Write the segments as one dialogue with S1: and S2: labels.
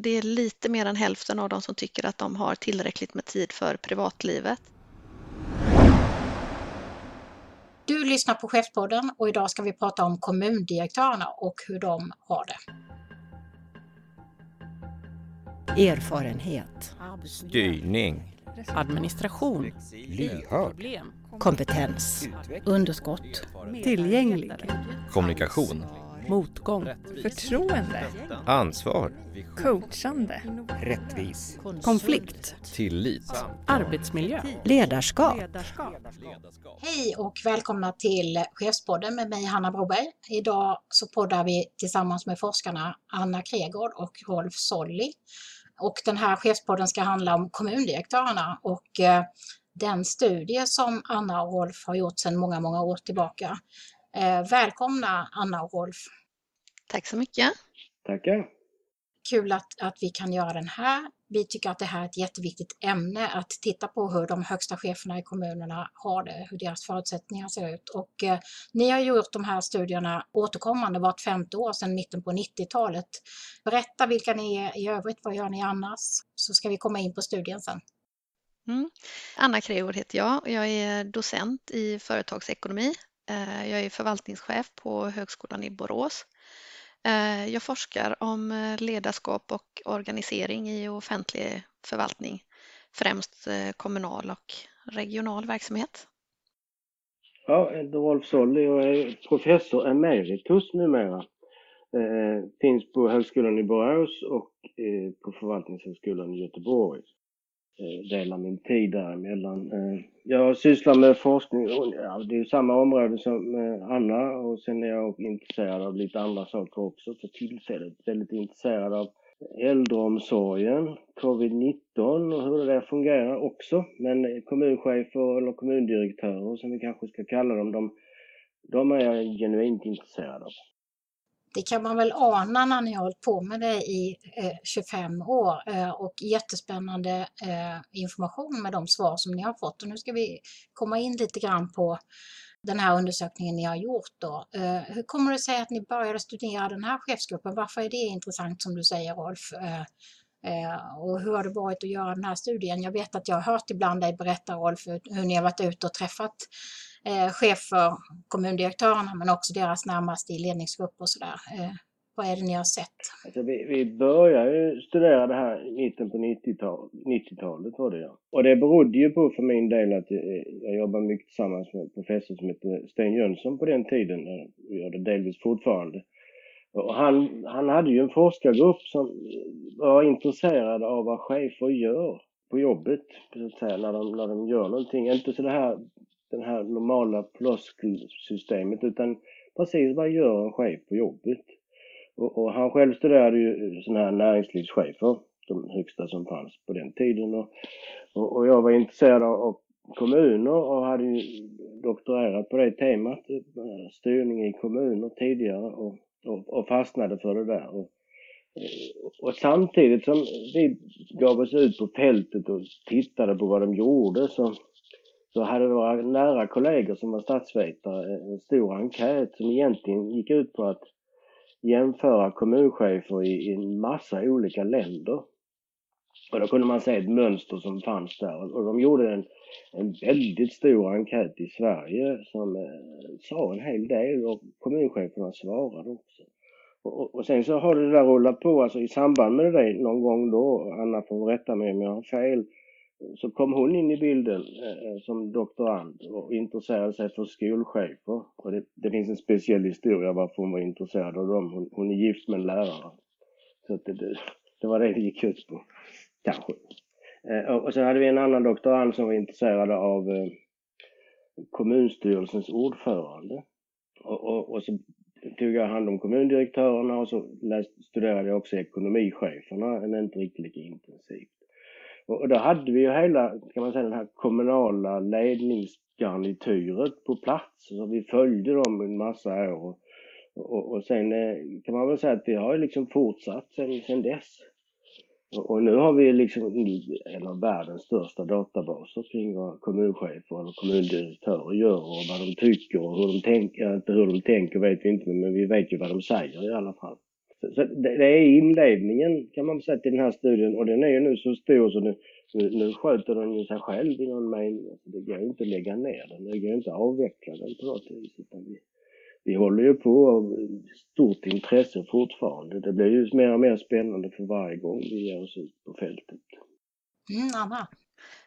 S1: Det är lite mer än hälften av dem som tycker att de har tillräckligt med tid för privatlivet.
S2: Du lyssnar på Chefspodden och idag ska vi prata om kommundirektörerna och hur de har det.
S3: Erfarenhet.
S4: Styrning.
S5: Administration.
S4: Lyhörd.
S3: Kompetens.
S5: Underskott.
S6: Tillgänglig.
S4: Kommunikation.
S5: Motgång.
S6: Förtroende.
S4: Ansvar.
S6: Coachande.
S4: Rättvis.
S6: Konflikt.
S4: Tillit.
S5: Arbetsmiljö.
S3: Ledarskap.
S2: Hej och välkomna till Chefspodden med mig Hanna Broberg. Idag så poddar vi tillsammans med forskarna Anna Kregård och Rolf Solli. Och den här chefspodden ska handla om kommundirektörerna och eh, den studie som Anna och Rolf har gjort sedan många, många år tillbaka. Eh, välkomna Anna och Rolf!
S1: Tack så mycket!
S7: Tackar!
S2: Kul att, att vi kan göra den här. Vi tycker att det här är ett jätteviktigt ämne att titta på hur de högsta cheferna i kommunerna har det, hur deras förutsättningar ser ut. Och eh, ni har gjort de här studierna återkommande vart femte år sedan mitten på 90-talet. Berätta vilka ni är i övrigt, vad gör ni annars? Så ska vi komma in på studien sen.
S1: Mm. Anna Kreor heter jag och jag är docent i företagsekonomi. Eh, jag är förvaltningschef på Högskolan i Borås. Eh, jag forskar om eh, ledarskap och organisering i offentlig förvaltning, främst eh, kommunal och regional verksamhet.
S7: Ja, jag heter Rolf Solli och är professor emeritus numera. Finns på Högskolan i Borås och på Förvaltningshögskolan i Göteborg. Eh, dela min tid däremellan. Eh, jag sysslar med forskning, ja, det är ju samma område som eh, Anna och sen är jag intresserad av lite andra saker också för tillfället. Väldigt intresserad av äldreomsorgen, covid-19 och hur det där fungerar också. Men kommunchefer eller kommundirektörer som vi kanske ska kalla dem, de, de är jag genuint intresserad av.
S2: Det kan man väl ana när ni har hållit på med det i eh, 25 år eh, och jättespännande eh, information med de svar som ni har fått. Och nu ska vi komma in lite grann på den här undersökningen ni har gjort. Då. Eh, hur kommer det sig att ni började studera den här chefsgruppen? Varför är det intressant som du säger Rolf? Eh, eh och hur har det varit att göra den här studien? Jag vet att jag har hört ibland dig berätta Rolf hur ni har varit ute och träffat eh, chefer, kommundirektörerna men också deras närmaste i ledningsgrupp och sådär. Eh, vad är det ni har sett?
S7: Alltså vi, vi började studera det här i mitten på 90-talet, 90 var det ja. Och det berodde ju på för min del att eh, jag, jag jobbade mycket tillsammans med en professor som hette Sten Jönsson på den tiden, eh, och gör det delvis fortfarande. Och han, han hade ju en forskargrupp som var intresserad av vad chefer gör på jobbet, så att säga, när de, när de gör någonting. Inte så det här det här normala floskelsystemet utan precis vad gör en chef på jobbet? Och, och han själv studerade ju sådana här näringslivschefer, de högsta som fanns på den tiden. Och, och, och jag var intresserad av, av kommuner och hade ju doktorerat på det temat, styrning i kommuner tidigare och, och, och fastnade för det där. Och, och samtidigt som vi gav oss ut på fältet och tittade på vad de gjorde så så hade våra nära kollegor som var statsvetare en stor enkät som egentligen gick ut på att jämföra kommunchefer i, en massa olika länder. Och då kunde man se ett mönster som fanns där och de gjorde en, en väldigt stor enkät i Sverige som eh, sa en hel del och kommuncheferna svarade också. Och, och, sen så har det där rullat på, alltså i samband med det någon gång då, Anna får rätta mig om jag har fel, så kom hon in i bilden eh, eh, som doktorand och intresserade sig för skolchefer. Och det, det, finns en speciell historia varför hon var intresserad av dem. Hon, hon är gift med en lärare. Så det, det, det, var det det gick ut på, kanske. Eh, och, och sen hade vi en annan doktorand som var intresserad av eh, kommunstyrelsens ordförande. Och, och, och, så tog jag hand om kommundirektörerna och så läst, studerade jag också ekonomicheferna, men inte riktigt lika intensivt. Och då hade vi ju hela, kan man säga, den här kommunala ledningsgarnityret på plats. Så vi följde dem en massa år. Och, och sen eh, kan man väl säga att vi har liksom fortsatt sen, sen dess. Och, och nu har vi liksom en av världens största databaser kring vad kommunchefer och kommundirektörer gör och vad de tycker och hur de tänker. Inte hur de tänker vet vi inte, men vi vet ju vad de säger i alla fall. Så, det, är inledningen kan man säga till den här studien och den är ju nu så stor så nu, nu, nu sköter den ju sig själv i någon mening. Alltså det går ju inte att lägga ner den, det går ju inte att avveckla den på något vis. Vi, vi håller ju på av stort intresse fortfarande. Det blir ju mer och mer spännande för varje gång vi ger oss ut på fältet.
S2: Mm, Anna?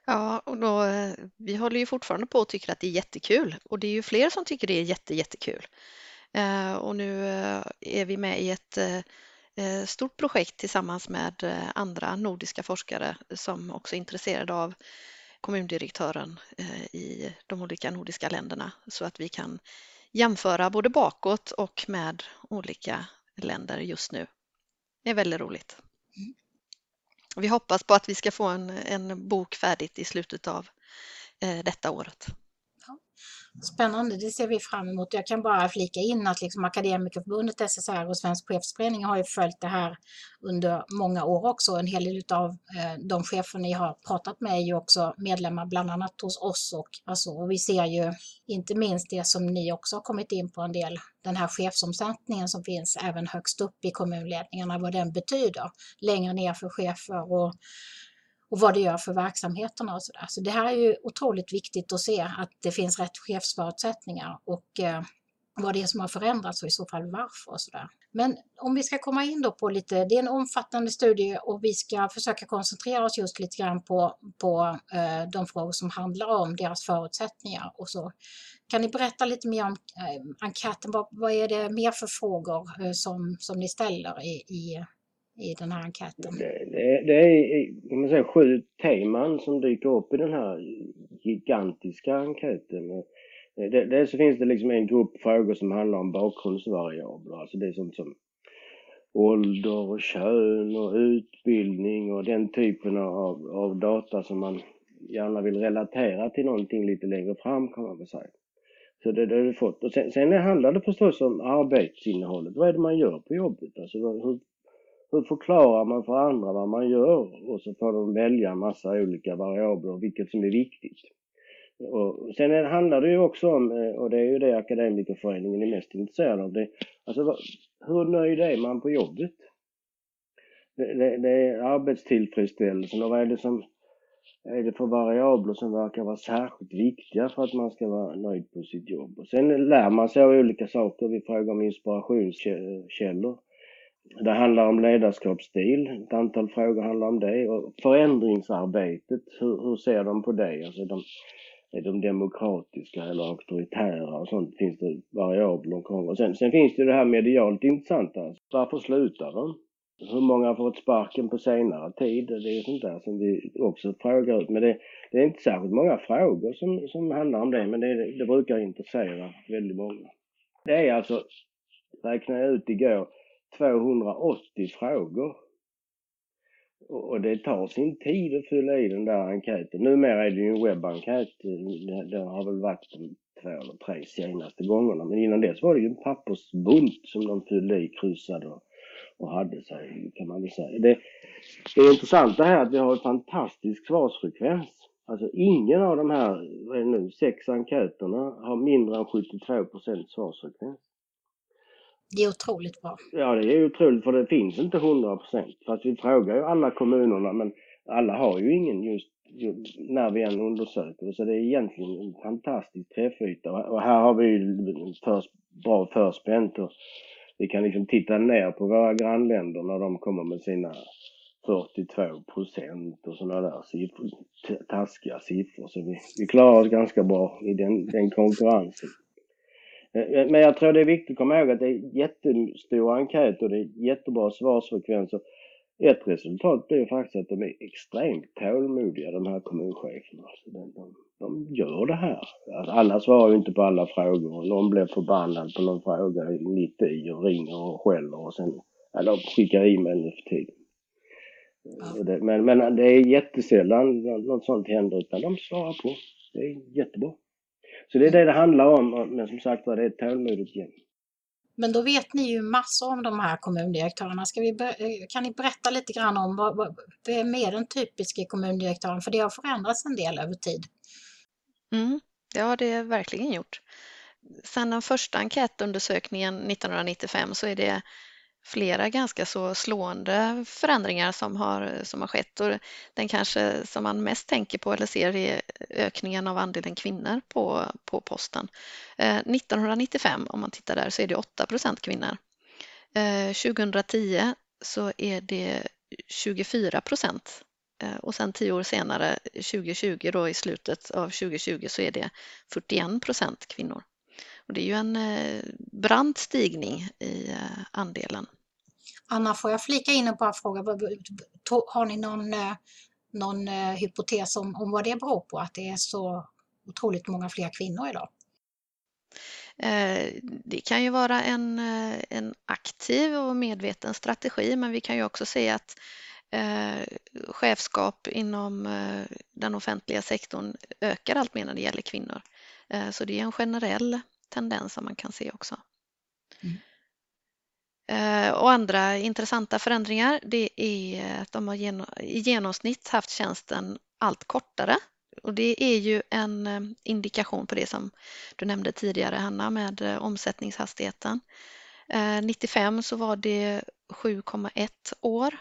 S1: Ja, och då, eh, vi håller ju fortfarande på och tycker att det är jättekul och det är ju fler som tycker det är jätte, jättekul. Eh, och nu eh, är vi med i ett eh, stort projekt tillsammans med andra nordiska forskare som också är intresserade av kommundirektören i de olika nordiska länderna så att vi kan jämföra både bakåt och med olika länder just nu. Det är väldigt roligt. Vi hoppas på att vi ska få en, en bok färdigt i slutet av detta året.
S2: Spännande, det ser vi fram emot. Jag kan bara flika in att liksom Akademikerförbundet, SSR och Svensk chefsförening har ju följt det här under många år också. En hel del av eh, de chefer ni har pratat med är ju också medlemmar bland annat hos oss och, alltså, och vi ser ju inte minst det som ni också har kommit in på en del, den här chefsomsättningen som finns även högst upp i kommunledningarna, vad den betyder längre ner för chefer och och vad det gör för verksamheterna och sådär. Så det här är ju otroligt viktigt att se att det finns rätt chefsförutsättningar och eh, vad det är som har förändrats och i så fall varför och sådär. Men om vi ska komma in då på lite, det är en omfattande studie och vi ska försöka koncentrera oss just lite grann på, på eh, de frågor som handlar om deras förutsättningar och så. Kan ni berätta lite mer om eh, enkäten? Vad, vad är det mer för frågor eh, som, som ni ställer i, i i den här enkäten?
S7: Det, det, det är man säger, sju teman som dyker upp i den här gigantiska enkäten. Dels så finns det liksom en grupp frågor som handlar om bakgrundsvariabler, alltså det är sånt som ålder och kön och utbildning och den typen av, av data som man gärna vill relatera till någonting lite längre fram kan man väl säga. Så det, det har du fått. Och sen, sen handlar det förstås om arbetsinnehållet. Vad är det man gör på jobbet? Alltså hur, hur förklarar man för andra vad man gör? Och så får de välja en massa olika variabler, vilket som är viktigt. Och sen handlar det ju också om, eh, och det är ju det Akademikerföreningen är mest intresserad av, det, alltså hur nöjd är man på jobbet? Det, det, det är arbetstillfredsställelsen och vad är det som är det för variabler som verkar vara särskilt viktiga för att man ska vara nöjd på sitt jobb? Och sen lär man sig av olika saker. Vi frågar om inspirationskällor. Det handlar om ledarskapsstil, ett antal frågor handlar om det. Och förändringsarbetet, hur, hur ser de på det? Alltså de, är de demokratiska eller auktoritära och sånt finns det variabler omkring. Och sen, sen finns det det här medialt intressanta. Varför slutar de? Hur många har fått sparken på senare tid? Det är sånt där som vi också frågar ut. Men det, det är inte särskilt många frågor som, som handlar om det, men det, det brukar intressera väldigt många. Det är alltså, räknade jag ut igår, 280 frågor. Och det tar sin tid att fylla i den där enkäten. Numera är det ju en webbenkät. Det har väl varit två eller tre senaste gångerna. Men innan dess var det ju en pappersbunt som de fyllde i, kryssade och, och hade sig, kan man väl säga. Det, det är intressant det här att vi har en fantastisk svarsfrekvens. Alltså ingen av de här, vad är det nu, sex enkäterna har mindre än 72% svarsfrekvens.
S2: Det är otroligt bra.
S7: Ja, det är otroligt för det finns inte 100 procent. Fast vi frågar ju alla kommunerna men alla har ju ingen just, just när vi än undersöker. Så det är egentligen en fantastisk träffyta. Och här har vi ju för, bra förspänt och vi kan liksom titta ner på våra grannländer när de kommer med sina 42 procent och sådana där siffror, taskiga siffror. Så vi, vi klarar oss ganska bra i den, den konkurrensen. Eh, men jag tror det är viktigt att komma ihåg att det är jättestora enkäter och det är jättebra svarsfrekvenser. Ett resultat blir faktiskt att de är extremt tålmodiga de här kommuncheferna. Alltså de, de, de gör det här. Alltså alla svarar ju inte på alla frågor. Någon blir förbannad på någon fråga mitt i och ringer och skäller och sen eller skickar e-mail nu för tiden. Men, men det är jättesällan något sånt händer utan de svarar på. Det är jättebra. Så det är det det handlar om, men som sagt var det är ett tålmodigt gäng.
S2: Men då vet ni ju massor om de här kommundirektörerna. Ska vi, eh, kan ni berätta lite grann om vad, vad, vem är den typiska kommundirektören? För det har förändrats en del över tid.
S1: Mm, det har det verkligen gjort. Sedan den första enkätundersökningen 1995 så är det flera ganska så slående förändringar som har, som har skett och den kanske som man mest tänker på eller ser är ökningen av andelen kvinnor på, på posten. Eh, 1995 om man tittar där så är det 8% kvinnor. Eh, 2010 så är det 24 procent Eh, och sen tio år senare, 2020 då i slutet av 2020 så är det 41 procent kvinnor. Och det är ju en eh, brant stigning i eh, andelen.
S2: Anna, får jag flika in en par frågor? Har ni någon, någon hypotes om, om vad det beror på, att det är så otroligt många fler kvinnor idag?
S1: Det kan ju vara en, en aktiv och medveten strategi, men vi kan ju också se att eh, chefskap inom eh, den offentliga sektorn ökar allt mer när det gäller kvinnor. Eh, så det är en generell tendens som man kan se också. Mm. Eh, och andra intressanta förändringar det är att de har i genomsnitt haft tjänsten allt kortare och det är ju en eh, indikation på det som du nämnde tidigare Hanna med eh, omsättningshastigheten. 95 så var det 7,1 år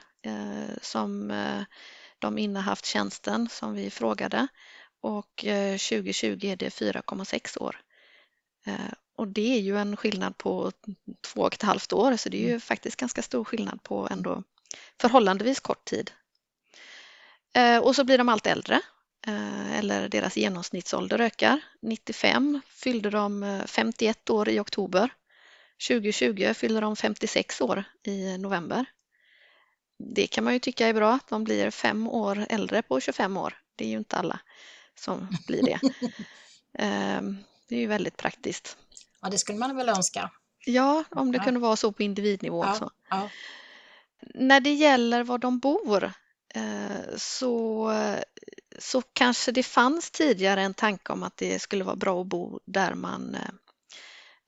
S1: som de innehaft tjänsten som vi frågade och 2020 eh, är det 4,6 år. Och det är ju en skillnad på två och ett halvt år så det är ju mm. faktiskt ganska stor skillnad på ändå förhållandevis kort tid. Och så blir de allt äldre eller deras genomsnittsålder ökar. 95 fyllde de 51 år i oktober. 2020 fyllde de 56 år i november det kan man ju tycka är bra, att de blir fem år äldre på 25 år. Det är ju inte alla som blir det. Det är ju väldigt praktiskt.
S2: Ja, det skulle man väl önska.
S1: Ja, om det ja. kunde vara så på individnivå
S2: ja,
S1: också.
S2: Ja.
S1: När det gäller var de bor eh, så, så kanske det fanns tidigare en tanke om att det skulle vara bra att bo där man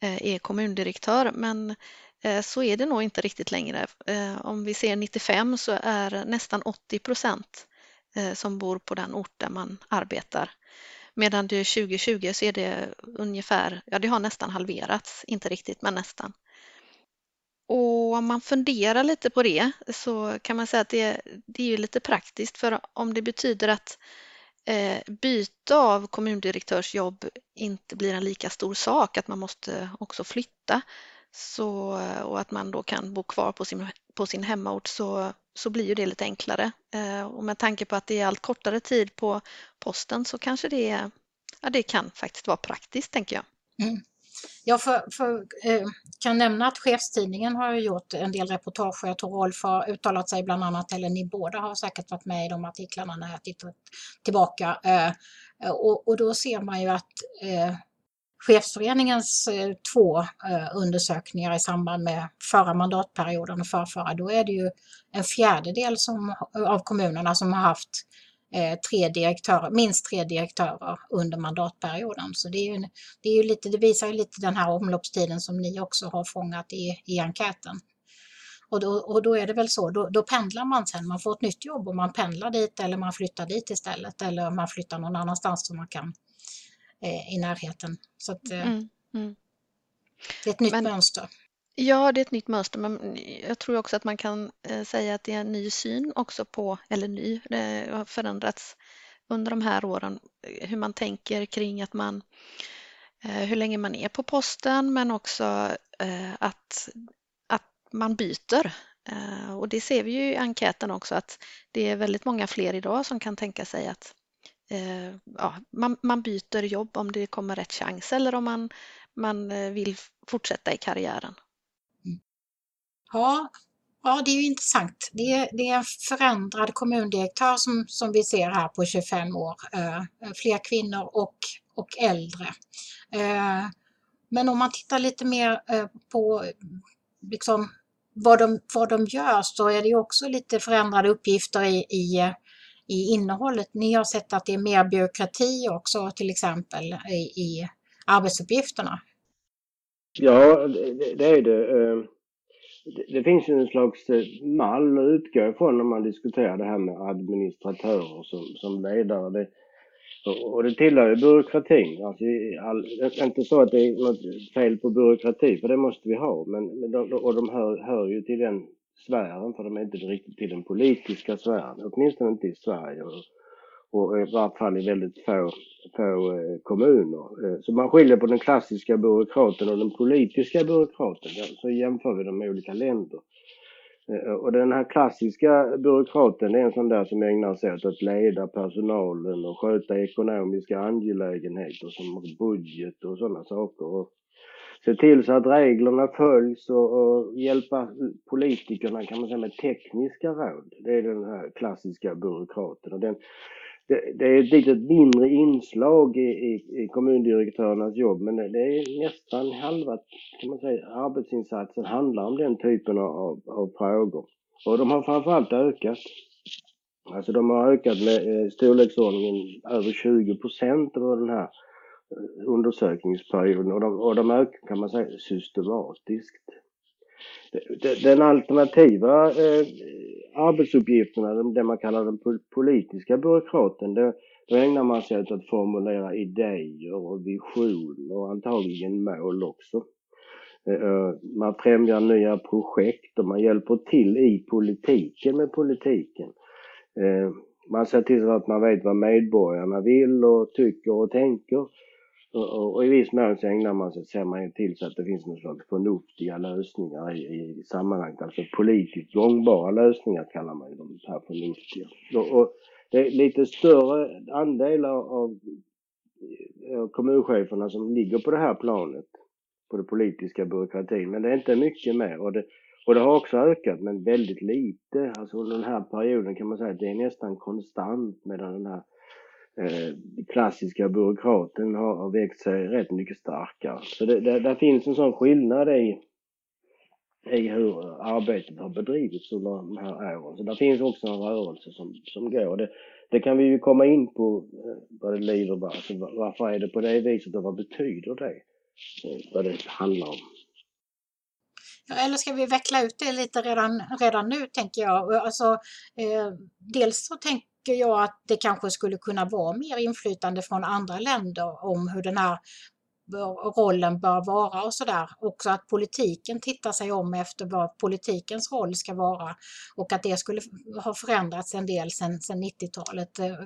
S1: eh, är kommundirektör men Eh, så är det nog inte riktigt längre. Eh, om vi ser 95 så är nästan 80 procent eh, som bor på den ort där man arbetar. Medan det 2020 så är det ungefär, ja det har nästan halverats, inte riktigt men nästan. Och om man funderar lite på det så kan man säga att det, det är ju lite praktiskt för om det betyder att eh, byte av kommundirektörsjobb inte blir en lika stor sak, att man måste också flytta, så, och att man då kan bo kvar på sin, på sin hemort så, så blir ju det lite enklare. Eh, och med tanke på att det är allt kortare tid på posten så kanske det, ja, det kan faktiskt vara praktiskt tänker jag.
S2: Mm. Jag för, för, eh, kan nämna att chefstidningen har gjort en del reportage. Jag tror Rolf har uttalat sig bland annat, eller ni båda har säkert varit med i de artiklarna när jag tittat tillbaka. Eh, och, och, då ser man ju att eh, Chefsföreningens eh, två eh, undersökningar i samband med förra mandatperioden och förrförra, då är det ju en fjärdedel som, av kommunerna som har haft eh, tre direktörer, minst tre direktörer under mandatperioden. Så det, är ju, det, är ju lite, det visar ju lite den här omloppstiden som ni också har fångat i, i enkäten. Och då, och då är det väl så, då, då, pendlar man sen, man får ett nytt jobb och man pendlar dit eller man flyttar dit istället eller man flyttar någon annanstans så man kan eh, i närheten. Så att, eh, mm, mm. Det är ett nytt men, mönster.
S1: Ja, det är ett nytt mönster, men jag tror också att man kan eh, säga att det är en ny syn också på, eller ny, det har förändrats under de här åren, eh, hur man tänker kring att man, eh, hur länge man är på posten, men också att, att man byter. Och det ser vi ju i enkäten också att det är väldigt många fler idag som kan tänka sig att eh, ja, man, man, byter jobb om det kommer rätt chans eller om man, man eh, vill fortsätta i karriären.
S2: Mm. Ja, ja, det är ju intressant. Det är, det är en förändrad kommundirektör som, som vi ser här på 25 år. Eh, fler kvinnor och, och äldre. Eh, men om man tittar lite mer eh, på liksom, vad, de, vad de gör så är det också lite förändrade uppgifter i, i i innehållet. Ni har sett att det är mer byråkrati också till exempel i, i arbetsuppgifterna.
S7: Ja, det, det är ehm, det. Det finns ju en slags eh, mall att utgå ifrån när man diskuterar det här med administratörer som, som ledare. Det, Och, det tillhör ju byråkratin. Alltså, all, det är inte så att det är något fel på byråkrati, för det måste vi ha. Men, och de hör, hör ju till den sfären, för de är inte riktigt i den politiska sfären. Åtminstone inte i Sverige. Och, och i varje fall i väldigt få, få eh, kommuner. Eh, Så man skiljer på den klassiska byråkraten och den politiska byråkraten. Så jämför vi dem med olika länder. Eh, Och den här klassiska byråkraten är en sån där som ägnar sig åt att leda personalen och sköta ekonomiska angelägenheter som budget och sådana saker. Och se till så att reglerna följs och, och hjälpa politikerna kan man säga med tekniska råd. Det är den här klassiska byråkraten. Och den, det, det är ett litet mindre inslag i, i, i kommundirektörernas jobb men det, det är nästan halva kan man säga, arbetsinsatsen handlar om den typen av, av frågor. Och de har framförallt ökat. Alltså de har ökat med eh, storleksordningen över 20 procent av den här eh, undersökningsperioden och de, och de ökar kan man säga systematiskt. Den alternativa eh, arbetsuppgifterna, det man kallar den politiska byråkraten, det, då ägnar man sig åt att formulera idéer och visioner och antagligen mål också. Eh, eh, man främjar nya projekt och man hjälper till i politiken med politiken. Eh, man ser till så att man vet vad medborgarna vill och tycker och tänker. Och, och, och i viss mån så ägnar man sig, ser man ju till så att det finns någon slags förnuftiga lösningar i, i sammanhanget. Alltså politiskt gångbara lösningar kallar man ju de här förnuftiga. Och, och det är lite större andel av, kommuncheferna som ligger på det här planet, på den politiska byråkratin. Men det är inte mycket mer. Och det, och det har också ökat, men väldigt lite. Alltså under den här perioden kan man säga att det är nästan konstant medan den här eh, klassiska byråkraten har, har växt sig rätt mycket starkare. Så det, det, där finns en sån skillnad i, i hur arbetet har bedrivits under de här åren. Så där finns också en rörelse som, som går. Det, det kan vi ju komma in på eh, vad det lider. va- Alltså, varför är det på det viset och vad betyder det? Eh, vad det handlar om.
S2: Eller ska vi veckla ut det lite redan, redan nu tänker jag. Alltså, eh, dels så tycker jag att det kanske skulle kunna vara mer inflytande från andra länder om hur den här rollen bör vara och sådär. Också att politiken tittar sig om efter vad politikens roll ska vara och att det skulle ha förändrats en del sedan, 90-talet. Eh,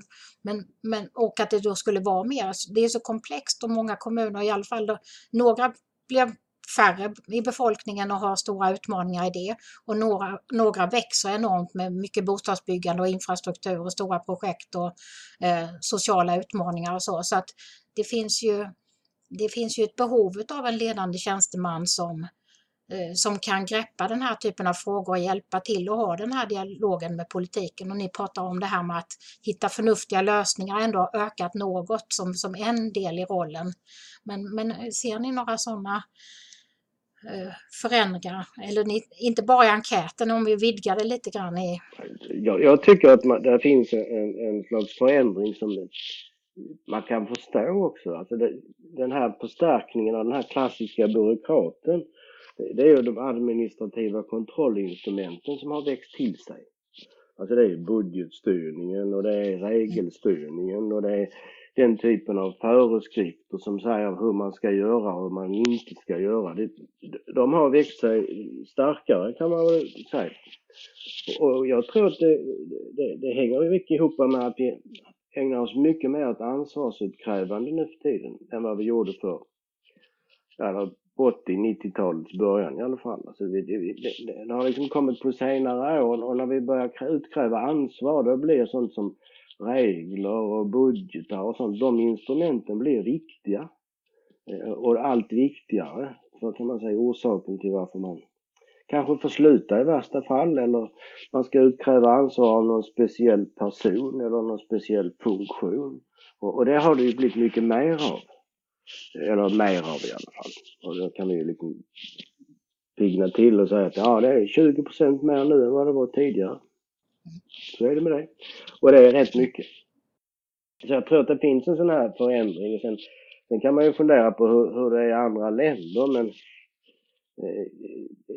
S2: men, men, och att det då skulle vara mer, alltså, det är så komplext och många kommuner, i alla fall då, några blev färre i befolkningen och har stora utmaningar i det. Och några, några växer enormt med mycket bostadsbyggande och infrastruktur och stora projekt och eh, sociala utmaningar och så. Så att det finns ju, det finns ju ett behov av en ledande tjänsteman som, eh, som kan greppa den här typen av frågor och hjälpa till och ha den här dialogen med politiken. Och ni pratar om det här med att hitta förnuftiga lösningar ändå har ökat något som, som en del i rollen. Men, men ser ni några sådana Eh, förändringar? Eller inte bara i enkäten, om vi vidgar det lite grann i...
S7: Jag, jag tycker att man, det finns en, en slags förändring som man kan förstå också. Alltså det, den här förstärkningen av den här klassiska byråkraten, det är ju de administrativa kontrollinstrumenten som har växt till sig. Alltså det är budgetstyrningen och det är regelstyrningen och det är den typen av föreskrifter som säger hur man ska göra och hur man inte ska göra. Det, de har växt sig starkare kan man väl säga. Och jag tror att det, det, det hänger mycket ihop med att vi ägnar oss mycket mer åt ansvarsutkrävande nu för tiden än vad vi gjorde för eller 80-90-talets början i alla fall. Alltså det, det, det, det har liksom kommit på senare år och när vi börjar utkräva ansvar då blir sånt som regler och budgetar och sånt, de instrumenten blir viktiga. Eh, och allt viktigare, så kan man säga orsaken till varför man kanske får sluta i värsta fall eller man ska utkräva ansvar av någon speciell person eller någon speciell funktion. Och, och det har det ju blivit mycket mer av. Eller mer av i alla fall. Och då kan vi ju liksom pigna till och säga att ja, det är 20% mer nu än vad det var tidigare. Så är det med det. Och det är rätt mycket. Så jag tror att det finns en sån här förändring. Sen, sen kan man ju fundera på hur, hur det är i andra länder men eh,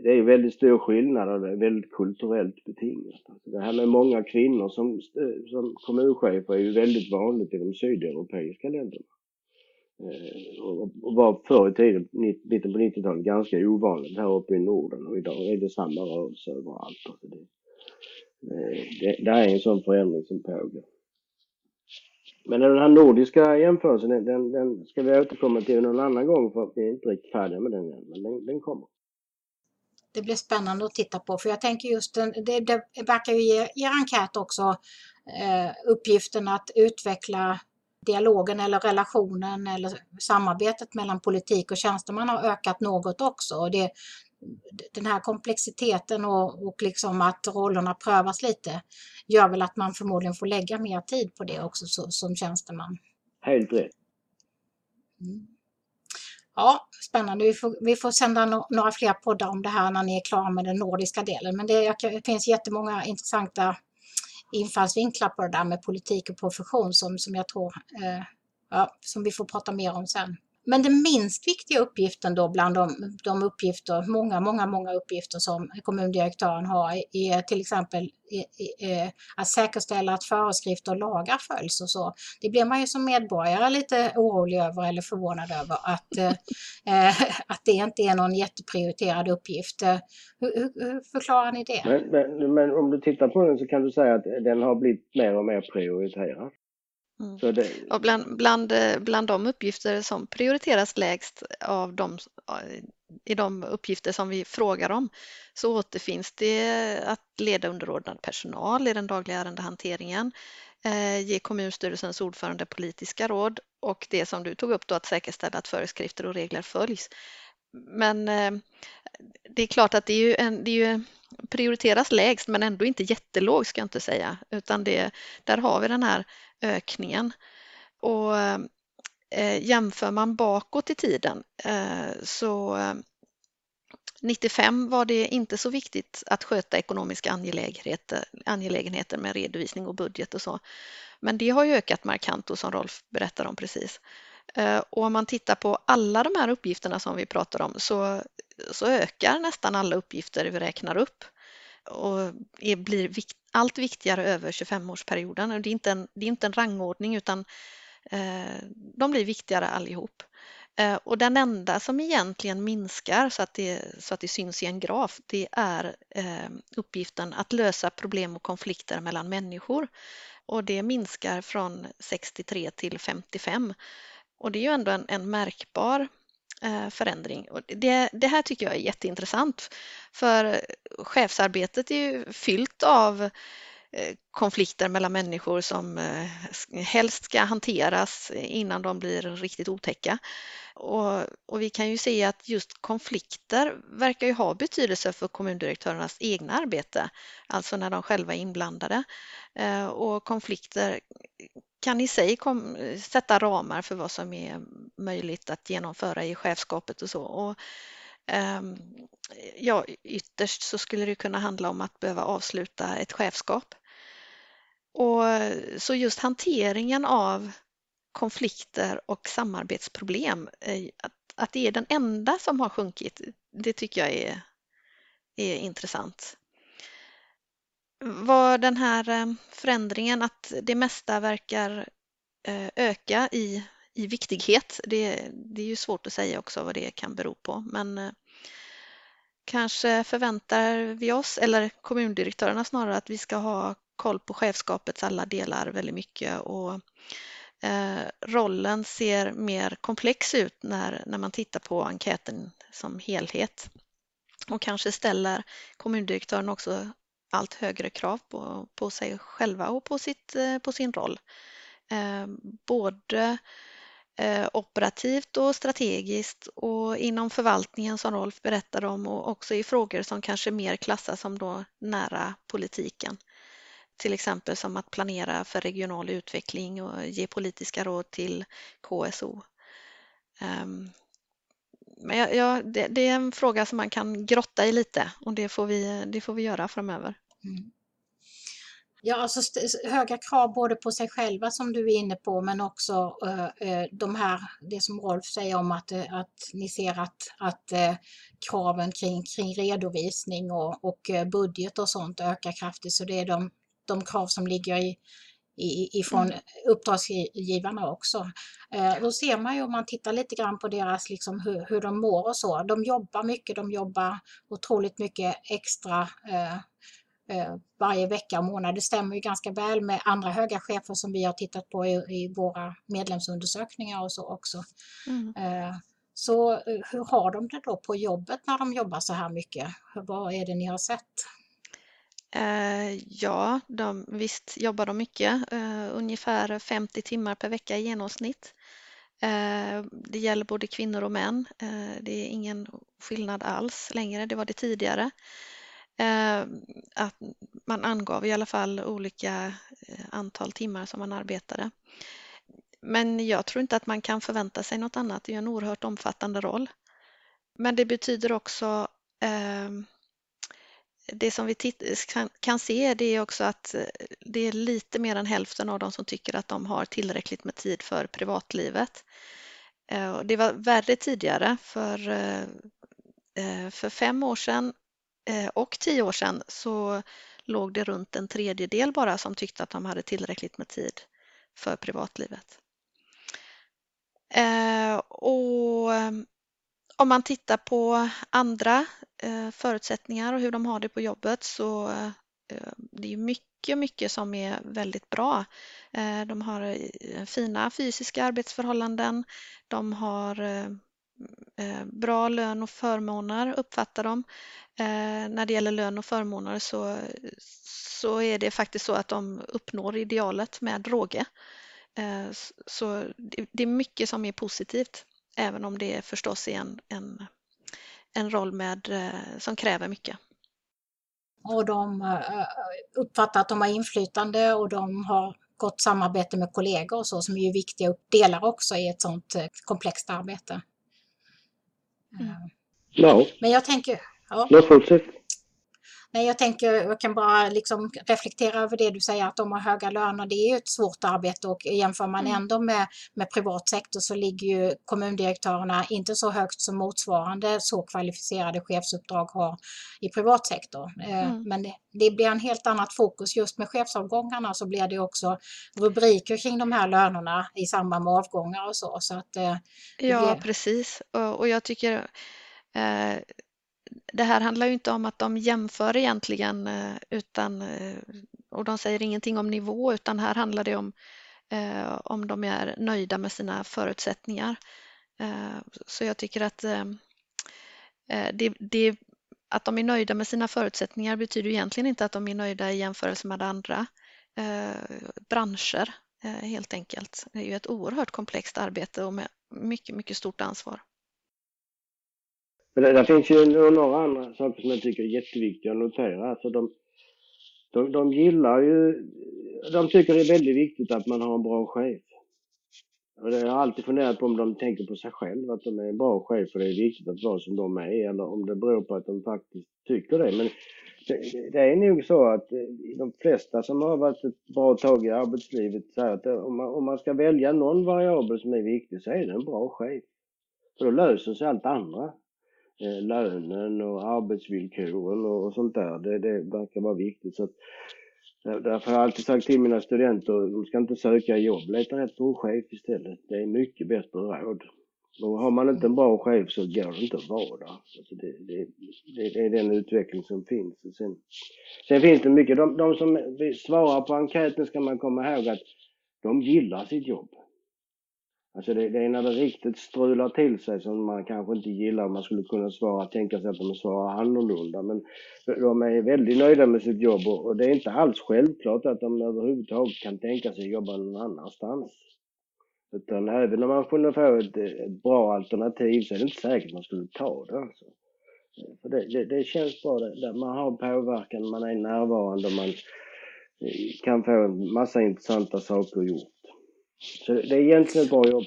S7: det är väldigt stor skillnad och det är väldigt kulturellt betingat. Alltså, det här med många kvinnor som, eh, som kommunchefer är ju väldigt vanligt i de sydeuropeiska länderna. Eh, och var förr i tiden, mitten på 90-talet, ganska ovanligt här uppe i Norden och idag är det samma rörelse överallt. Alltså, Eh, det, det, är en sån förändring som pågår. Men den här nordiska jämförelsen, den, den ska vi återkomma till någon annan gång för att vi är inte riktigt färdiga med den än, men den, den kommer.
S2: Det blir spännande att titta på för jag tänker just den, det, det verkar ju ge er enkät också eh, uppgiften att utveckla dialogen eller relationen eller samarbetet mellan politik och tjänsteman har ökat något också. Och det, den här komplexiteten och, och liksom att rollerna prövas lite gör väl att man förmodligen får lägga mer tid på det också så, som tjänsteman.
S7: Helt rätt.
S2: Mm. Ja, spännande. Vi får, vi får sända no några fler poddar om det här när ni är klara med den nordiska delen. Men det, det finns jättemånga intressanta infallsvinklar på det där med politik och profession som, som jag tror eh, ja, som vi får prata mer om sen. Men den minst viktiga uppgiften då bland de, de uppgifter, många, många, många uppgifter som kommundirektören har är till exempel eh, att säkerställa att föreskrifter och lagar följs och så. Det blir man ju som medborgare lite orolig över eller förvånad över att, eh, eh, att det inte är någon jätteprioriterad uppgift. Hur, hur förklarar ni det?
S7: Men, men, men om du tittar på den så kan du säga att den har blivit mer och mer prioriterad.
S1: Mm. Det... Och bland, bland, bland de uppgifter som prioriteras lägst av de, i de uppgifter som vi frågar om så återfinns det att leda underordnad personal i den dagliga ärendehanteringen, eh, ge kommunstyrelsens ordförande politiska råd och det som du tog upp då att säkerställa att föreskrifter och regler följs. Men eh, det är klart att det är ju, en, det är ju prioriteras lägst men ändå inte jättelågt ska jag inte säga utan det, där har vi den här ökningen. Och eh, jämför man bakåt i tiden eh, så eh, 95 var det inte så viktigt att sköta ekonomiska angelägenheter, angelägenheter med redovisning och budget och så. Men det har ju ökat markant och som Rolf berättade om precis. Eh, och om man tittar på alla de här uppgifterna som vi pratar om så, så ökar nästan alla uppgifter vi räknar upp och är, blir vikt, allt viktigare över 25-årsperioden. Det är inte en, det är inte en rangordning utan eh, de blir viktigare allihop. Eh, och den enda som egentligen minskar så att det, så att det syns i en graf, det är eh, uppgiften att lösa problem och konflikter mellan människor. Och det minskar från 63 till 55. Och det är ju ändå en, en märkbar Eh, förändring. Och det, det, här tycker jag är jätteintressant för chefsarbetet är ju fyllt av eh, konflikter mellan människor som eh, helst ska hanteras innan de blir riktigt otäcka. Och, och, vi kan ju se att just konflikter verkar ju ha betydelse för kommundirektörernas egna arbete, alltså när de själva är inblandade. Och konflikter kan i sig kom, sätta ramar för vad som är möjligt att genomföra i chefskapet och så. Och, ehm, ja, ytterst så skulle det kunna handla om att behöva avsluta ett chefskap. Och så just hanteringen av konflikter och samarbetsproblem, eh, att, att det är den enda som har sjunkit, det tycker jag är, är intressant. Vad den här eh, förändringen, att det mesta verkar eh, öka i, i viktighet, det, det är ju svårt att säga också vad det kan bero på, men eh, kanske förväntar vi oss, eller kommundirektörerna snarare, att vi ska ha koll på chefskapets alla delar väldigt mycket och rollen ser mer komplex ut när, när man tittar på enkäten som helhet. Och kanske ställer kommundirektören också allt högre krav på, på sig själva och på, sitt, eh, på sin roll. Eh, både eh, operativt och strategiskt och inom förvaltningen som Rolf berättade om och också i frågor som kanske mer klassas som då nära politiken till exempel som att planera för regional utveckling och ge politiska råd till KSO. Ehm, men ja, ja det, det, är en fråga som man kan grotta i lite och det får vi, det får vi göra framöver. Mm.
S2: Ja, alltså höga krav både på sig själva som du är inne på men också eh, eh de här, det som Rolf säger om att, eh, att ni ser att, att eh, kraven kring, kring redovisning och, och eh, budget och sånt ökar kraftigt. Så det är de, de krav som ligger i, i, ifrån uppdragsgivarna också. Eh, då ser man ju om man tittar lite grann på deras, liksom, hur, hur de mår och så. De jobbar mycket, de jobbar otroligt mycket extra eh, eh, varje vecka och månad. Det stämmer ju ganska väl med andra höga chefer som vi har tittat på i, i våra medlemsundersökningar och så också.
S1: Mm.
S2: Så hur har de det då på jobbet när de jobbar så här mycket? Vad är det ni har sett?
S1: Eh, ja, de, visst jobbar de mycket, eh, ungefär 50 timmar per vecka i genomsnitt. Eh, det gäller både kvinnor och män. Det är ingen skillnad alls längre, det var det tidigare. Att man angav i alla fall olika antal timmar som man arbetade. Men jag tror inte att man kan förvänta sig något annat. Det är en oerhört omfattande roll. Men det betyder också eh, det som vi kan, se det är också att eh, det är lite mer än hälften av dem som tycker att de har tillräckligt med tid för privatlivet. Eh, det var värre tidigare för, eh, för fem år sedan och tio år sedan så låg det runt en tredjedel bara som tyckte att de hade tillräckligt med tid för privatlivet. Och om man tittar på andra eh, förutsättningar och hur de har det på jobbet så eh, det är mycket, mycket som är väldigt bra. Eh, de har fina fysiska arbetsförhållanden. De har bra lön och förmåner uppfattar de. När det gäller lön och förmåner så, så är det faktiskt så att de uppnår idealet med råge. Så det är mycket som är positivt även om det förstås är en, en, en roll med, eh, som kräver mycket.
S2: Och de eh, uppfattar att de har inflytande och de har gott samarbete med kollegor och så som är ju viktiga delar också i ett sådant eh, komplext arbete.
S1: Mm.
S2: Men jag tänker, ja,
S7: no, fortsätt.
S2: Nej, jag tänker, jag kan bara liksom reflektera över det du säger att de har höga löner. Det är ju ett svårt arbete och jämför man
S1: Mm.
S2: ändå med, med privat sektor så ligger ju kommundirektörerna inte så högt som motsvarande så kvalificerade chefsuppdrag har i privat sektor. Eh,
S1: Mm.
S2: Men det, det blir en helt annat fokus. Just med chefsavgångarna så blir det också rubriker kring de här lönerna i samband med avgångar och så. så att, eh,
S1: Ja,
S2: blir-
S1: precis. Och, och jag tycker eh, det här handlar ju inte om att de jämför egentligen eh, utan, eh, och de säger ingenting om nivå utan här handlar det om eh, om de är nöjda med sina förutsättningar. Så jag tycker att det, det, att de är nöjda med sina förutsättningar betyder egentligen inte att de är nöjda i jämförelse med andra branscher helt enkelt. Det är ju ett oerhört komplext arbete och med mycket, mycket stort ansvar.
S7: Men det, det finns ju några andra saker som jag tycker är jätteviktiga att notera. Alltså de, de, de gillar ju, de tycker det är väldigt viktigt att man har en bra chef. Och det har alltid funderat på om de tänker på sig själva, att de är en bra chef och det är viktigt att vara som de är, eller om det beror på att de faktiskt tycker det. Men det, det är nog så att eh, de flesta som har varit ett bra tag i arbetslivet säger att eh, om man, om man ska välja någon variabel som är viktig så är det en bra chef. För då löser sig allt andra Eh, lönen och arbetsvillkoren och, och sånt där. Det, det verkar vara viktigt. Så att, eh, därför har jag alltid sagt till mina studenter, de ska inte söka jobb, leta rätt på en chef istället. Det är mycket bättre råd. Och har man inte en bra chef så går det inte att vara där. Alltså det, det, det, det är den utveckling som finns. Och Sen, sen finns det mycket, de, de som svarar på enkäten ska man komma ihåg att de gillar sitt jobb. Alltså det, det är när det riktigt strular till sig som man kanske inte gillar. Man skulle kunna svara, tänka sig att de svarar annorlunda. Men de är väldigt nöjda med sitt jobb och, och det är inte alls självklart att de överhuvudtaget kan tänka sig att jobba någon annanstans. Utan även om man kunde få ett, ett bra alternativ så är det inte säkert man skulle ta det. Alltså. För det, det, det känns bra. Det, man har påverkan, man är närvarande och man eh, kan få en massa intressanta saker gjort. Så det är egentligen ett bra jobb.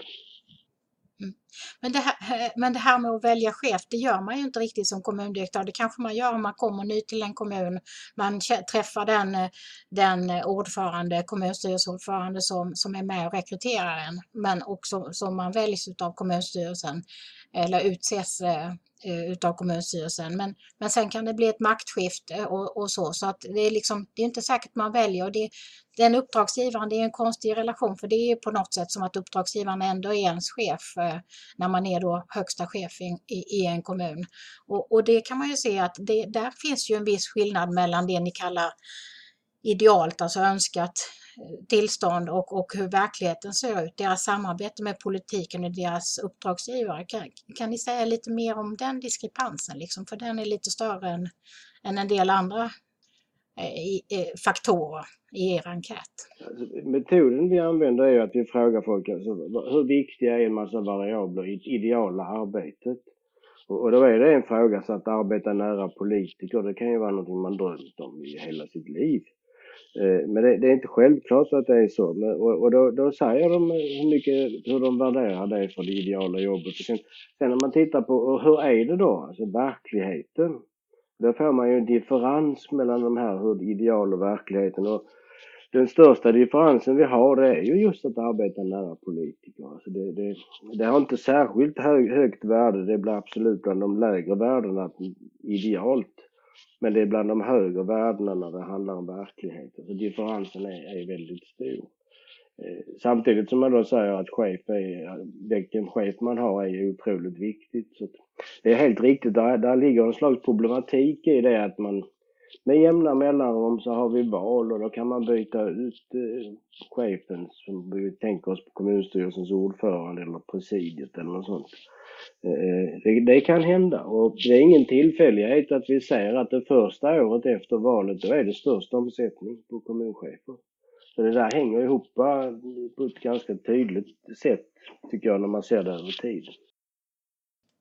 S7: Mm.
S2: Men det, här, eh, men det här med att välja chef, det gör man ju inte riktigt som kommundirektör. Det kanske man gör om man kommer ny till en kommun. Man träffar den, eh, den eh, ordförande, kommunstyrelseordförande som, som är med och rekryterar en, men också som man väljs av kommunstyrelsen eller utses Eh, utav kommunstyrelsen. Men, men sen kan det bli ett maktskifte och, och så. Så att det är liksom, det är inte säkert man väljer. Och det, den uppdragsgivaren, det är en konstig relation för det är på något sätt som att uppdragsgivaren ändå är ens chef eh, när man är då högsta chef i, i, i en kommun. Och, och, det kan man ju se att det, där finns ju en viss skillnad mellan det ni kallar idealt, alltså önskat tillstånd och, och hur verkligheten ser ut, deras samarbete med politiken och deras uppdragsgivare. Kan, kan ni säga lite mer om den diskrepansen, liksom? för den är lite större än, än en del andra eh, eh faktorer i er enkät?
S7: Metoden vi använder är att vi frågar folk alltså, hur viktiga är en massa variabler i det ideala arbetet? Och, och då är det en fråga så att arbeta nära politiker, det kan ju vara någonting man drömt om i hela sitt liv. Eh, men det, det, är inte självklart att det är så. Men, och, och då, då, säger de eh, hur, mycket, hur de värderar det för det ideala jobbet. sen, sen när man tittar på hur är det då, alltså verkligheten. Då får man ju en differens mellan de här, hur ideal och verkligheten. Och den största differensen vi har det är ju just att arbeta nära politiker. Alltså det, det, det har inte särskilt hög, högt värde, det blir absolut bland de lägre värdena idealt. Men det är bland de högre värdena när det handlar om verkligheten. Så alltså, differensen är, är väldigt stor. Eh, samtidigt som man då säger att chef är, vilken chef man har är otroligt viktigt. Så det är helt riktigt, där, där ligger en slags problematik i det att man med jämna mellanrum så har vi val och då kan man byta ut eh, chefen som vi tänker oss på kommunstyrelsens ordförande eller presidiet eller något sånt. Eh, det, det, kan hända och det är ingen tillfällighet att vi ser att det första året efter valet då är det störst omsättning på kommunchefer. Så det där hänger ihop på ett ganska tydligt sätt tycker jag när man ser det över tid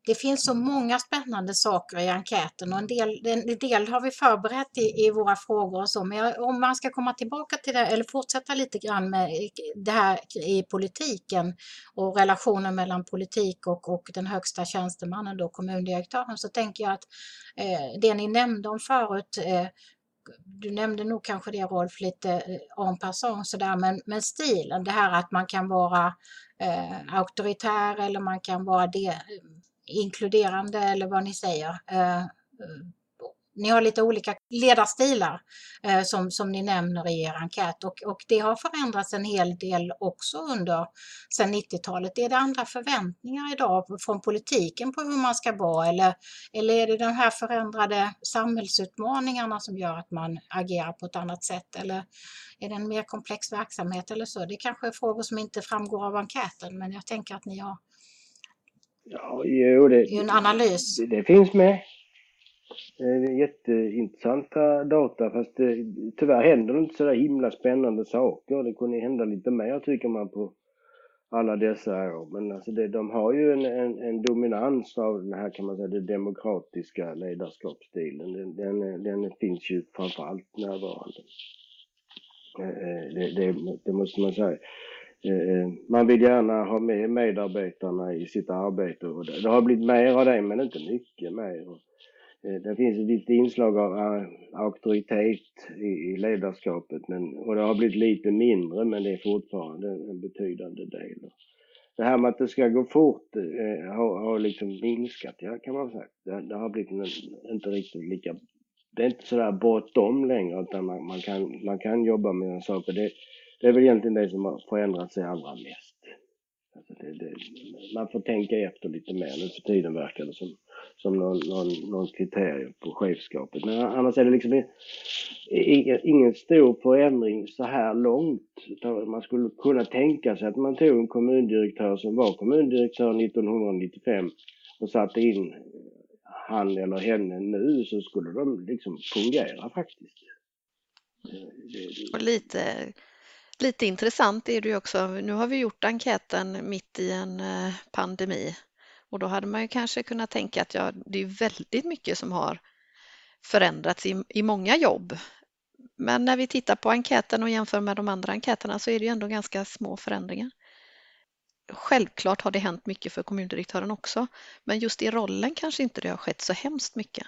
S2: det finns så många spännande saker i enkäten och en del, en del har vi förberett i, i våra frågor och så. Men jag, om man ska komma tillbaka till det eller fortsätta lite grann med det här i politiken och relationen mellan politik och, och den högsta tjänstemannen, då kommundirektören, så tänker jag att eh, det ni nämnde om förut eh, du nämnde nog kanske det Rolf lite eh, en passant sådär, men, men stilen, det här att man kan vara eh, auktoritär eller man kan vara det, inkluderande eller vad ni säger. Eh, eh, ni har lite olika ledarstilar eh, som, som ni nämner i er enkät och, och det har förändrats en hel del också under sedan 90-talet. Är det andra förväntningar idag från politiken på hur man ska vara eller, eller är det de här förändrade samhällsutmaningarna som gör att man agerar på ett annat sätt eller är det en mer komplex verksamhet eller så? Det kanske är frågor som inte framgår av enkäten men jag tänker att ni har
S7: Ja, jo, det,
S2: det är en analys.
S7: Det, det finns med. Det är jätteintressanta data fast det, tyvärr händer det inte så där himla spännande saker. Det kunde hända lite mer tycker man på alla dessa år. Men alltså det, de har ju en, en, en, dominans av den här kan man säga den demokratiska ledarskapsstilen. Den, den, den finns ju framförallt närvarande. Eh, eh, det, det, det måste man säga. Eh, man vill gärna ha med medarbetarna i sitt arbete och det, har blivit mer av det men inte mycket mer. Eh, det finns ett litet inslag av eh, auktoritet i ledarskapet men, och det har blivit lite mindre men det är fortfarande en betydande del. Det här med att det ska gå fort har, har liksom minskat, ja, kan man säga. Det, det har blivit en, inte riktigt lika det är inte sådär bråttom längre utan man, man, kan, man kan jobba med saker. Det, det är väl egentligen det som har förändrat sig allra mest. Alltså det, det, man får tänka efter lite mer nu för tiden verkar det som, som någon, någon, någon kriterium på chefskapet. Men annars är det liksom ingen, ingen stor förändring så här långt. Man skulle kunna tänka sig att man tog en kommundirektör som var kommundirektör 1995 och satte in han eller henne nu så skulle de liksom fungera faktiskt.
S1: Och lite Lite intressant är det ju också, nu har vi gjort enkäten mitt i en eh, pandemi och då hade man ju kanske kunnat tänka att ja, det är väldigt mycket som har förändrats i, i många jobb. Men när vi tittar på enkäten och jämför med de andra enkäterna så är det ju ändå ganska små förändringar. självklart har det hänt mycket för kommundirektören också, men just i rollen kanske inte det har skett så hemskt mycket.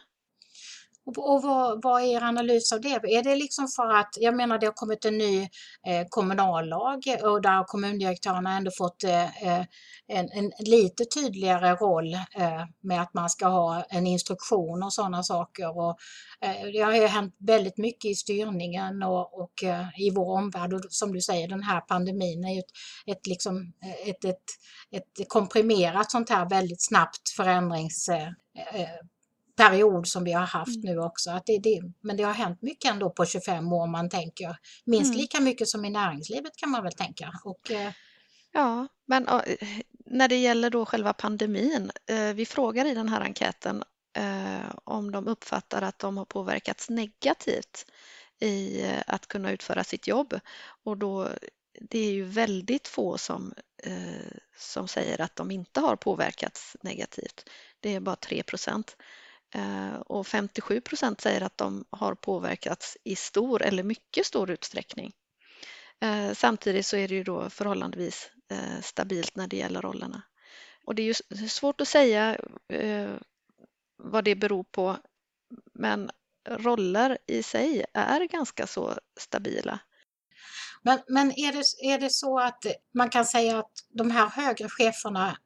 S2: Och, vad, vad, är er analys av det? Är det liksom för att, jag menar det har kommit en ny eh, kommunallag och där har kommundirektörerna ändå fått eh, eh, en, en, lite tydligare roll eh, med att man ska ha en instruktion och sådana saker. Och, eh, det har ju hänt väldigt mycket i styrningen och, och eh, i vår omvärld och som du säger den här pandemin är ju ett, ett, liksom, ett, ett, ett komprimerat sånt här väldigt snabbt förändrings eh, eh, period som vi har haft mm. nu också. Att det, det, men det har hänt mycket ändå på 25 år man tänker. Minst mm. lika mycket som i näringslivet kan man väl tänka. Och, eh...
S1: Ja, men när det gäller då själva pandemin. Eh, vi frågar i den här enkäten eh, om de uppfattar att de har påverkats negativt i eh, att kunna utföra sitt jobb. Och då, det är ju väldigt få som, som säger att de inte har påverkats negativt. Det är bara 3 procent. Eh, och 57 procent säger att de har påverkats i stor eller mycket stor utsträckning. Eh, samtidigt så är det ju då förhållandevis eh, stabilt när det gäller rollerna. Och det är ju svårt att säga vad det beror på men roller i sig är ganska så stabila.
S2: Men, men är, det, är det så att man kan säga att de här högre cheferna,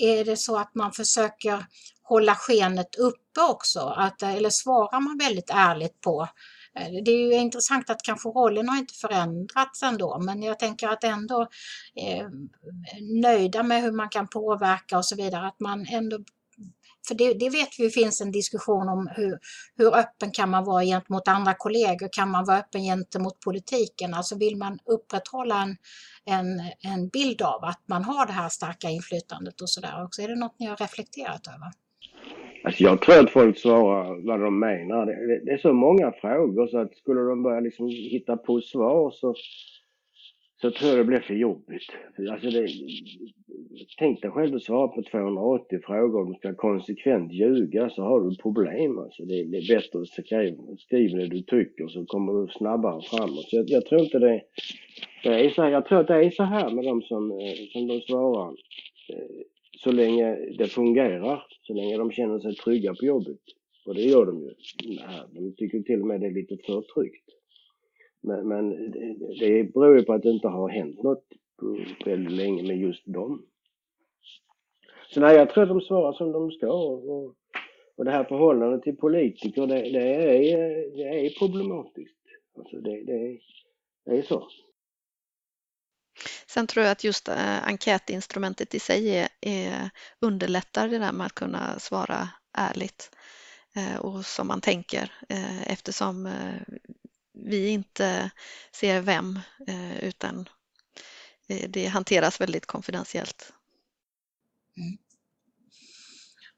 S2: är det så att man försöker hålla skenet uppe också? Att, eller svarar man väldigt ärligt på eh, det är ju intressant att kanske rollen har inte förändrats ändå, men jag tänker att ändå eh, nöjda med hur man kan påverka och så vidare, att man ändå för det, det, vet vi finns en diskussion om hur, hur öppen kan man vara gentemot andra kollegor? Kan man vara öppen gentemot politiken? Alltså vill man upprätthålla en, en, en bild av att man har det här starka inflytandet och sådär också? Är det något ni har reflekterat över?
S7: Alltså jag tror att folk svarar vad de menar. Det, det, är så många frågor så att skulle de börja liksom hitta på svar så, så tror jag det blir för jobbigt. Alltså det, tänk dig själv att svara på 280 frågor och du ska konsekvent ljuga så har du problem. Alltså det, det är bättre att skriva, skriva det du tycker så kommer du snabbare framåt. Så jag, jag tror inte det, det är så här, Jag tror att det är så här med de som, eh, som de svarar. Eh, så länge det fungerar, så länge de känner sig trygga på jobbet. Och det gör de ju. De tycker till och med det är lite för tryggt. Men, men det, det beror ju på att det inte har hänt något på väldigt länge med just dem. Så nej, jag tror att de svarar som de ska. Och, och det här förhållandet till politiker, det, det, är, det är problematiskt. Alltså det, det, det är så.
S1: Sen tror jag att just eh, enkätinstrumentet i sig är, är, underlättar det där med att kunna svara ärligt eh, och som man tänker eh, eftersom vi inte ser vem utan det hanteras väldigt konfidentiellt. Mm.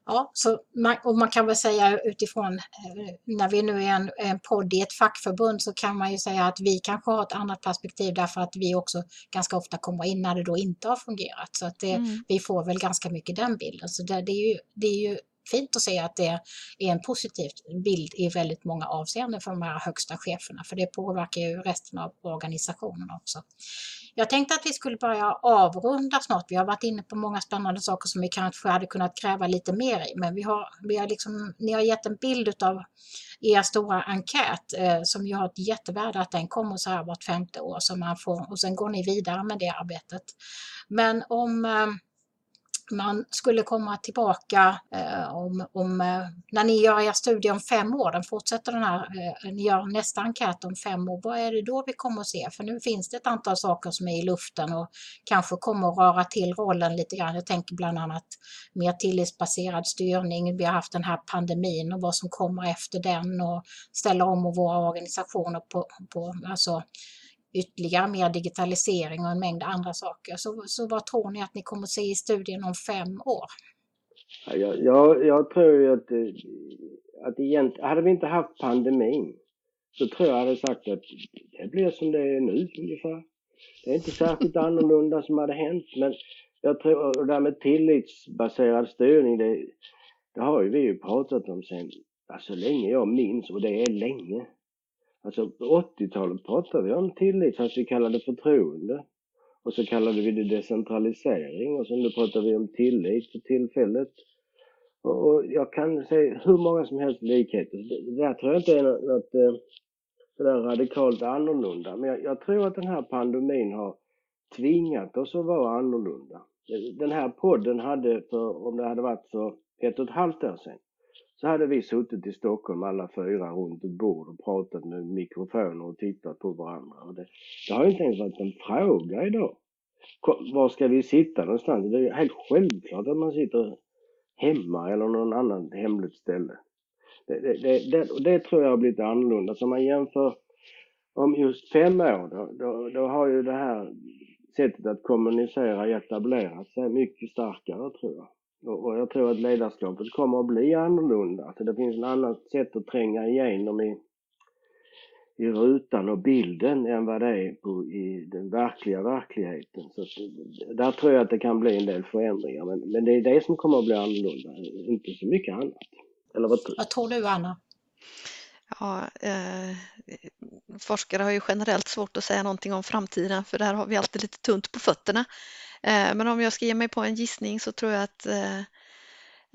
S2: Ja, så man, och man kan väl säga utifrån eh, när vi nu är en, en podd i ett fackförbund så kan man ju säga att vi kanske har ett annat perspektiv därför att vi också ganska ofta kommer in när det då inte har fungerat. Så att det, mm. vi får väl ganska mycket den bilden. Så det, det, är ju, det är ju fint att se att det är en positiv bild i väldigt många avseenden för de här högsta cheferna, för det påverkar ju resten av organisationen också. Jag tänkte att vi skulle börja avrunda snart. Vi har varit inne på många spännande saker som vi kanske hade kunnat kräva lite mer i, men vi har, vi har liksom, ni har gett en bild av er stora enkät eh, som ju har ett jättevärde att den kommer så här vart femte år så man får, och sen går ni vidare med det arbetet. Men om eh, man skulle komma tillbaka eh, om, om, eh, när ni gör er studie om fem år, den fortsätter den här, eh, ni gör nästa enkät om fem år, vad är det då vi kommer att se? För nu finns det ett antal saker som är i luften och kanske kommer att röra till rollen lite grann. Jag tänker bland annat mer tillitsbaserad styrning, vi har haft den här pandemin och vad som kommer efter den och ställa om våra organisationer på, på alltså ytterligare mer digitalisering och en mängd andra saker. Så, så vad tror ni att ni kommer att se i studien om fem år?
S7: Jag, jag, jag tror ju att, att egentligen, hade vi inte haft pandemin så tror jag hade sagt att det blir som det är nu ungefär. Det är inte särskilt annorlunda som hade hänt men jag tror, och det där med tillitsbaserad styrning det, det har ju vi ju pratat om sen, alltså länge jag minns och det är länge. Alltså på 80-talet pratade vi om tillit fast vi kallade det förtroende. och så kallade vi det decentralisering och sen nu pratar vi om tillit för tillfället. Och, och jag kan se hur många som helst likheter. Det, det där tror jag inte är något, något sådär radikalt annorlunda. Men jag, jag tror att den här pandemin har tvingat oss att vara annorlunda. Den här podden hade, för, om det hade varit för ett och ett halvt år sedan, så hade vi suttit i Stockholm alla fyra runt ett bord och pratat med mikrofoner och tittat på varandra. Och det, det har inte ens varit en fråga idag. Var ska vi sitta någonstans? Det är helt självklart att man sitter hemma eller någon annan hemligt ställe. Det, det, det, det, det tror jag har blivit annorlunda. Så om man jämför om just fem år, då, då, då har ju det här sättet att kommunicera etablerat sig mycket starkare tror jag. Och jag tror att ledarskapet kommer att bli annorlunda. Alltså det finns ett annat sätt att tränga igenom i, i rutan och bilden än vad det är på, i den verkliga verkligheten. Så där tror jag att det kan bli en del förändringar. Men, men det är det som kommer att bli annorlunda, inte så mycket annat. Eller vad,
S2: vad tror du Anna?
S1: Ja, eh, forskare har ju generellt svårt att säga någonting om framtiden för där har vi alltid lite tunt på fötterna. Eh, men om jag ska ge mig på en gissning så tror jag att eh,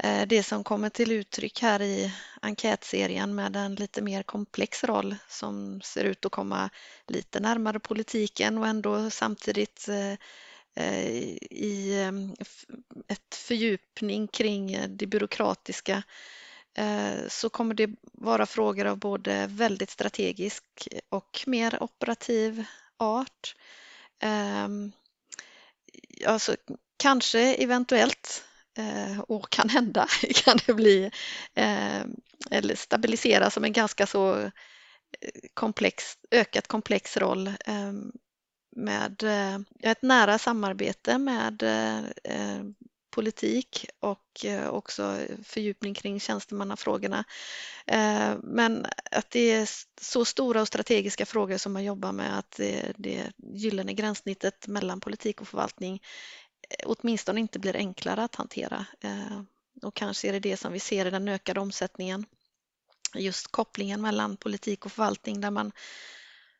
S1: eh, det som kommer till uttryck här i enkätserien med en lite mer komplex roll som ser ut att komma lite närmare politiken och ändå samtidigt i ehm, ett fördjupning kring det byråkratiska så kommer det vara frågor av både väldigt strategisk och mer operativ art. Ehm, Alltså, kanske eventuellt. Eh, och kan hända. Kan det bli eh, eller stabilisera som en ganska så eh, komplex, ökat komplex roll eh, med eh, ett nära samarbete med politik och eh, också fördjupning kring tjänstemannafrågorna. Eh, men att det är så stora och strategiska frågor som man jobbar med att det, det gyllene gränssnittet mellan politik och förvaltning eh, åtminstone inte blir enklare att hantera. Och kanske är det det som vi ser i den ökade omsättningen. Just kopplingen mellan politik och förvaltning där man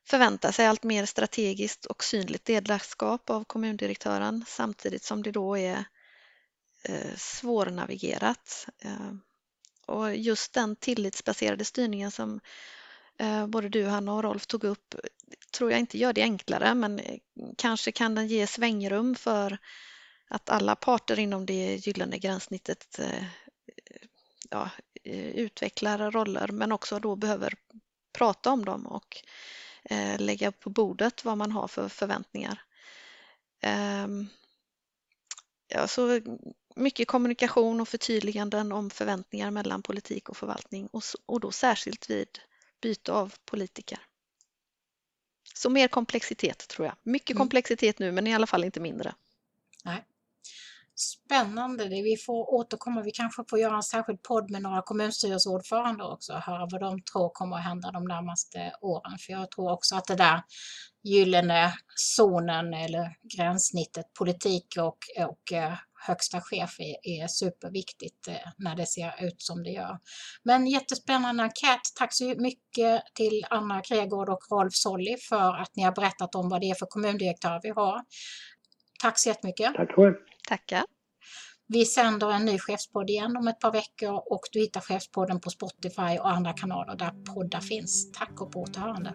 S1: förväntar sig allt mer strategiskt och synligt ledarskap av kommundirektören samtidigt som det då är eh, Eh, svårnavigerat. Eh, och just den tillitsbaserade styrningen som eh, både du, Hanna och Rolf tog upp tror jag inte gör det enklare men kanske kan den ge svängrum för att alla parter inom det gyllene gränssnittet ja, utvecklar roller men också då behöver prata om dem och lägga på bordet vad man har för förväntningar. Ehm, ja, så mycket kommunikation och förtydliganden om förväntningar mellan politik och förvaltning och, och då särskilt vid byte av politiker. Så mer komplexitet tror jag. Mycket mm. komplexitet nu men i alla fall inte mindre.
S2: Nej. Spännande, vi får återkomma. Vi kanske får göra en särskild podd med några kommunstyrelseordförande också och höra vad de tror kommer att hända de närmaste åren. För jag tror också att det där gyllene zonen eller gränssnittet politik och, och eh, högsta chef är, är superviktigt eh, när det ser ut som det gör. Men jättespännande enkät. Tack så mycket till Anna Kregård och Rolf Solli för att ni har berättat om vad det är för kommundirektör vi har. Tack så jättemycket.
S7: Tack själv.
S1: Tackar.
S2: Vi sänder en ny chefspodd igen om ett par veckor och du hittar chefspodden på Spotify och andra kanaler där poddar finns. Tack och på återhörande.